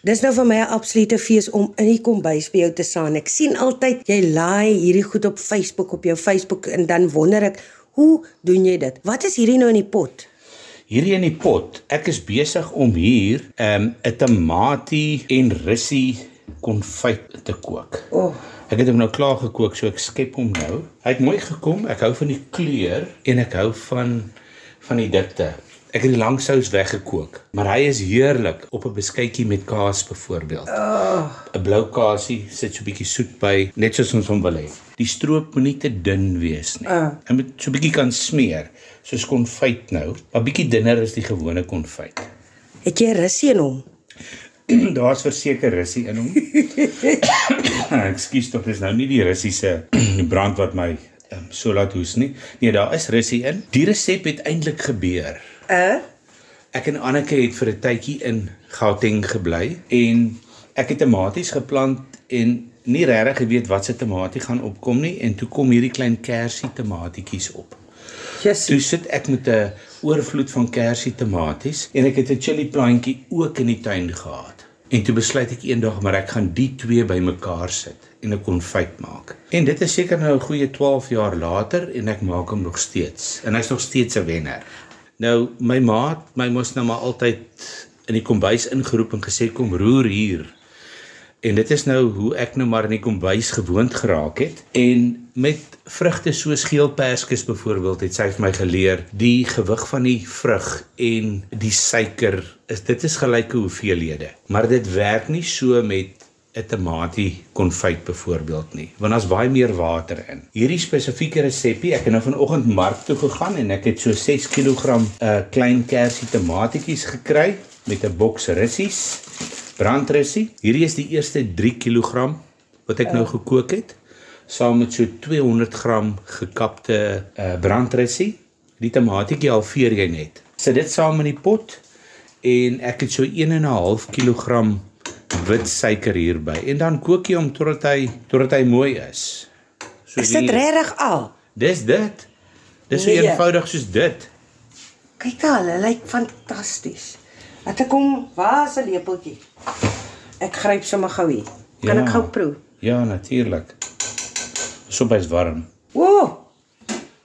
Dis nou vir my 'n absolute fees om in die kombuis by jou te staan. Ek sien altyd jy laai hierdie goed op Facebook op jou Facebook en dan wonder ek, hoe doen jy dit? Wat is hierdie nou in die pot? Hierdie in die pot. Ek is besig om hier 'n um, 'n tamatie en russie konfyt te kook. O, oh, Ek het hom nou klaar gekook, so ek skep hom nou. Hy het mooi gekom. Ek hou van die kleur en ek hou van van die dikte. Ek het die lang sous weggekook, maar hy is heerlik op 'n beskuitjie met kaas byvoorbeeld. 'n Blou kaasie sit so 'n bietjie soet by, net soos ons hom wil hê. Die stroop moet nie te dun wees nie. Ah. Hy moet so 'n bietjie kan smeer, soos konfyt nou, maar bietjie dunner as die gewone konfyt. het jy russie in hom? Daar's verseker russie in hom. Ekskuus tog, dis nou nie die russiese brand wat my um, so laat hoes nie. Nee, daar is russie in. Die resep het eintlik gebeur. Uh? Ek en Anneke het vir 'n tydjie in Gauteng gebly en ek het tomaties geplant en nie regtig geweet wat se tomatie gaan opkom nie en toe kom hierdie klein kersie tomatietjies op. Jesus. Toe sit ek met 'n oorvloed van kersie tomaties en ek het 'n chili plantjie ook in die tuin gehad. En toe besluit ek eendag maar ek gaan die twee bymekaar sit en 'n konfyt maak. En dit is seker nou 'n goeie 12 jaar later en ek maak hom nog steeds. En hy's nog steeds 'n wenner. Nou my ma het my mos nou maar altyd in die kombuis ingeroep en gesê kom roer hier. En dit is nou hoe ek nou maar in die kombuis gewoond geraak het en met vrugte soos geelperskes byvoorbeeld het sy vir my geleer die gewig van die vrug en die suiker is dit is gelyke hoeveelhede maar dit werk nie so met 'n tamatie konfyt byvoorbeeld nie want daar's baie meer water in. Hierdie spesifieke resepie, ek het nou vanoggend mark toe gegaan en ek het so 6 kg uh, klein kersie tomatietjies gekry met 'n boks russies, brandrussie. Hierdie is die eerste 3 kg wat ek nou gekook het saam met so 200 gram gekapte uh, brandrussie. Die tomatietjie halveer jy net. Sit dit saam in die pot en ek het so 1 en 'n half kilogram wit suiker hierby en dan kook jy hom totdat hy totdat hy mooi is. So Is dit regtig al? Dis dit. Dis so Nee. eenvoudig soos dit. Kyk al, hulle lyk fantasties. Het ek kom, waar is 'n lepeltjie? Ek gryp sommer gou hier. Kan Ja. ek gou proe? Ja, natuurlik. Sop is warm. O, oh,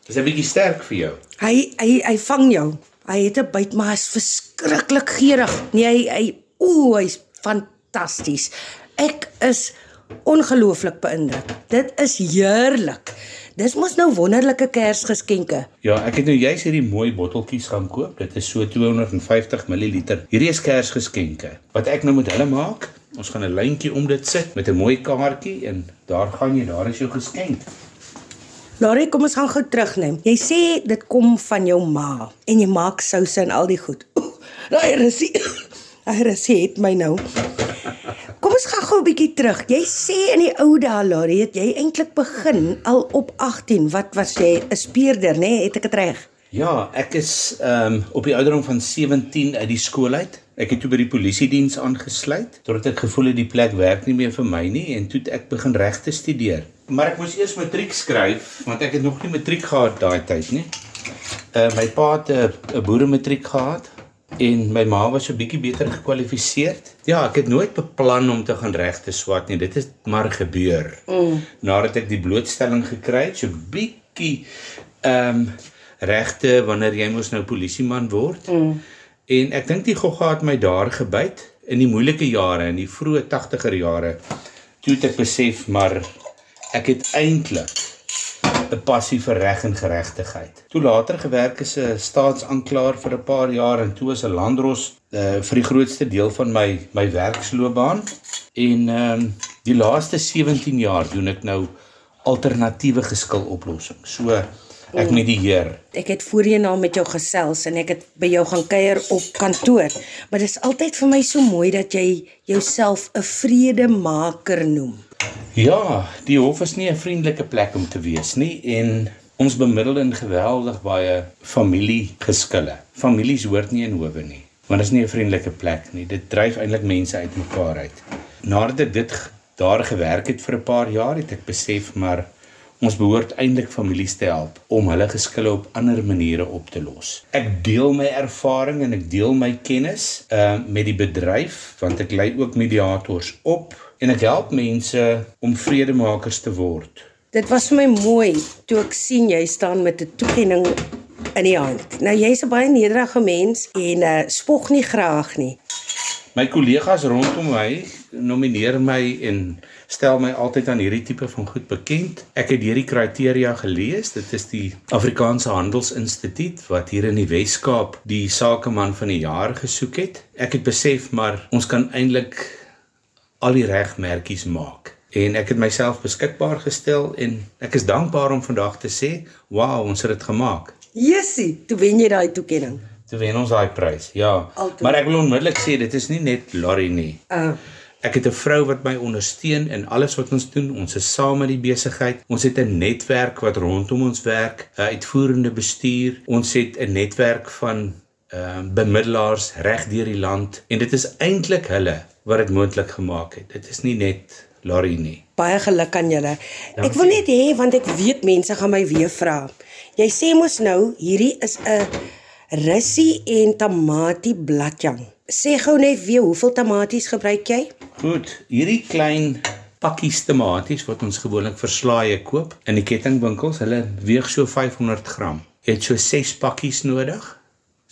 Dis 'n bietjie sterk vir jou. hy hy hy vang jou. Hy het 'n byt maar hy's verskriklik geurig. Nee, hy hy o, hy's fantasties. Ek is ongelooflik beïndruk. Dit is heerlik. Dis mos nou wonderlike Kersgeskenke. Ja, ek het nou juis hierdie mooi botteltjies gaan koop. Dit is so 250 ml. Hierdie is Kersgeskenke. Wat ek nou met hulle maak, ons gaan 'n lyntjie om dit sit met 'n mooi kaartjie en daar gaan jy, daar is jou geskenk. Laurie, kom ons gaan gou terugneem. Jy sê dit kom van jou ma en jy maak souse en al die goed. Daai russie. Daai russie het my nou. Gou 'n bietjie terug. Jy sê in die ou dae, Laurie, het jy eintlik begin al op 18. Wat was jy? 'n Speurder, nê? Nee? Het ek dit reg? Ja, ek is ehm um, op die ouderdom van 17 uit die skool uit. Ek het toe by die polisie diens aangesluit totdat ek gevoel het die plek werk nie meer vir my nie en toe het ek begin regte studeer. Maar ek moes eers matriek skryf want ek het nog nie matriek gehad daai tyd nie. Uh my pa het 'n 'n boerematriek gehad en my ma was so bietjie beter gekwalifiseer. Ja, ek het nooit beplan om te gaan regte swat nie. Dit het maar gebeur. Mm. Nadat ek die blootstelling gekry het, so bietjie ehm um, regte wanneer jy mos nou polisieman word. Mm. En ek dink die gogga het my daar gebyt in die moeilike jare in die vroeë 80er jare. Toe het ek besef maar ek het eintlik 'n passie vir reg en geregtigheid. Toe later gewerk as 'n staatsanklaer vir 'n paar jaar en toe as 'n landros uh, vir die grootste deel van my my werksloopbaan. En ehm um, die laaste 17 jaar doen ek nou alternatiewe geskiloplossings. So ek met die Heer. Ek het voorheen al met jou gesels en ek het by jou gaan kuier op kantoor. Maar dit is altyd vir my so mooi dat jy jouself 'n vredemaker noem. Ja, die hof is nie 'n vriendelike plek om te wees nie en ons bemiddel in geweldig baie familiegeskille. Families hoort nie in howe nie, want dit is nie 'n vriendelike plek nie. Dit dryf eintlik mense uitmekaar uit. Nadat ek dit daar gewerk het vir 'n paar jaar, het ek besef maar Ons behoort eintlik families te help om hulle geskille op ander maniere op te los. Ek deel my ervaring en ek deel my kennis uh met die bedryf want ek lei ook mediators op en ek help mense om vredemakers te word. Dit was vir my mooi toe ek sien jy staan met 'n toekenning in die hand. Nou jy's 'n baie nederige mens en uh spog nie graag nie. My kollegas rondom my nomineer my en stel my altyd aan hierdie tipe van goed bekend. Ek het hierdie kriteria gelees. Dit is die Afrikaanse Handelsinstituut wat hier in die Wes-Kaap die sakeman van die jaar gesoek het. Ek het besef maar ons kan eintlik al die regmerkies maak en ek het myself beskikbaar gestel en ek is dankbaar om vandag te sê, "Wow, ons het dit gemaak." Jessie, toe wen jy daai toekenning. Toe wen ons daai prys. Ja. Altyd. Maar ek wil onmiddellik sê dit is nie net Larry nie. Uh Ek het 'n vrou wat my ondersteun in alles wat ons doen. Ons is saam met die besigheid. Ons het 'n netwerk wat rondom ons werk, 'n uitvoerende bestuur. Ons het 'n netwerk van ehm uh, bemiddelaars reg deur die land en dit is eintlik hulle wat dit moontlik gemaak het. Dit is nie net Larry nie. baie geluk aan julle. Ek wil net hê want ek weet mense gaan my weer vra. Jy sê mos nou hierdie is 'n russie en tamatie bladjang. Sê gou net weer hoeveel tamaties gebruik jy? Goed, hierdie klein pakkies tomaties wat ons gewoonlik verslaaie koop in die kettingwinkels, hulle weeg so 500 gram. Jy het so 6 pakkies nodig.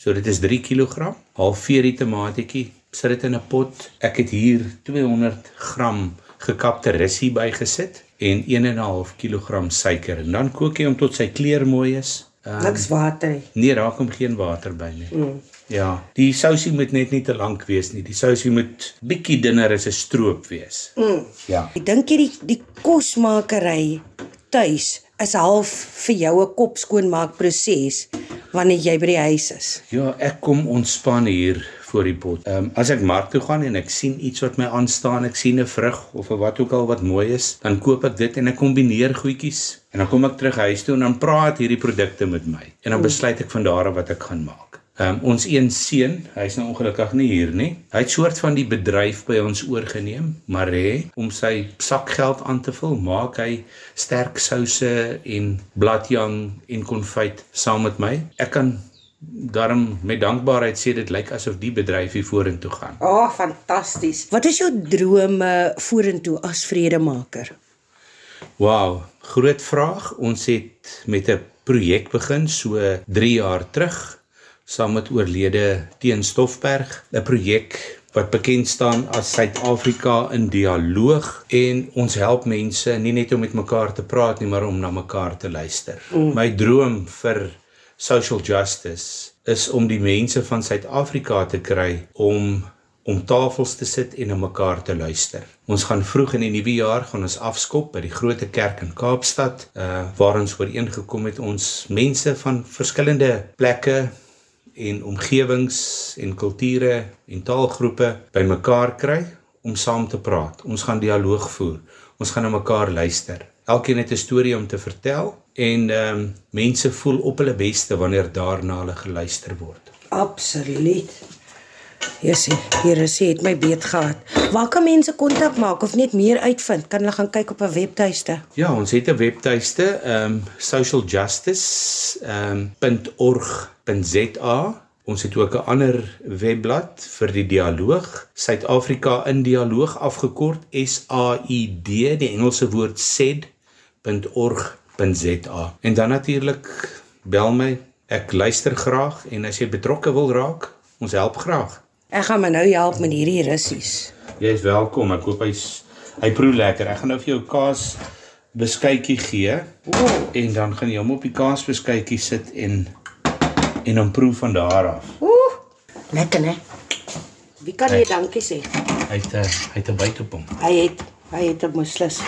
So dit is 3 kg. Halveer die tomatietjie, sit dit in 'n pot. Ek het hier 200 gram gekapte russie bygesit en 1 en 'n half kg suiker en dan kook jy hom tot sy kleur mooi is. Uh, Niks water nie. nee, raak hom geen water by nie. Mm. Ja, die sousie moet net nie te lank wees nie. Die sousie moet bietjie dunner as 'n stroop wees. Mm. Ja. Ek dink jy die die kosmakery tuis is half vir jou 'n kop skoonmaak proses wanneer jy by die huis is. Ja, ek kom ontspan hier voor die pot. Ehm um, as ek mark toe gaan en ek sien iets wat my aanstaan, ek sien 'n vrug of 'n wat ook al wat mooi is, dan koop ek dit en ek kombineer goedjies en dan kom ek terug huis toe en dan praat hierdie produkte met my en dan besluit ek van daar af wat ek gaan maak. Ehm um, ons een seun, hy's nou ongelukkig nie hier nie. Hy het soort van die bedryf by ons oorgeneem, maar hè, om sy sakgeld aan te vul, maak hy sterk souse en bladjang en konfyt saam met my. Ek kan daarom met dankbaarheid sê dit lyk asof die bedryf hier vorentoe gaan. O, oh, fantasties. Wat is jou drome vorentoe as vredemaker? Wow, groot vraag. Ons het met 'n projek begin so 3 jaar terug saam met oorlede Teen Stoffberg, 'n projek wat bekend staan as Suid-Afrika in dialoog en ons help mense nie net om met mekaar te praat nie, maar om na mekaar te luister. Mm. My droom vir social justice is om die mense van Suid-Afrika te kry om om tafels te sit en na mekaar te luister. Ons gaan vroeg in die nuwe jaar gaan ons afskop by die Grote Kerk in Kaapstad, uh waar ons ooreengekom het ons mense van verskillende plekke en omgewings en kulture en taalgroepe bymekaar kry om saam te praat. Ons gaan dialoog voer. Ons gaan na mekaar luister. Elkeen het 'n storie om te vertel en ehm um, mense voel op hulle beste wanneer daarna hulle geluister word. Absoluut. Jessie, hier is het my beet gehad. Waar kan mense kontak maak of net meer uitvind? Kan hulle gaan kyk op 'n webtuiste? Ja, ons het 'n webtuiste, ehm um, socialjustice ehm um. Ons het ook 'n ander webblad vir die dialoog, Suid-Afrika in dialoog afgekort S A I D, die Engelse woord said.org.za. En dan natuurlik bel my. Ek luister graag en as jy betrokke wil raak, ons help graag. Ek gaan my nou help met hierdie russies. Jy is welkom. Ek hoop hy's hy proe lekker. Ek gaan nou vir jou kaas beskuitjie gee. Ooh. En dan gaan jy hom op die kaasbeskuitjie sit en en dan proe van daar af. Ooh. Lekker, né? Wie kan jy dankie sê? Hy het 'n hy het 'n byt op hom. Hy het hy het 'n beslis.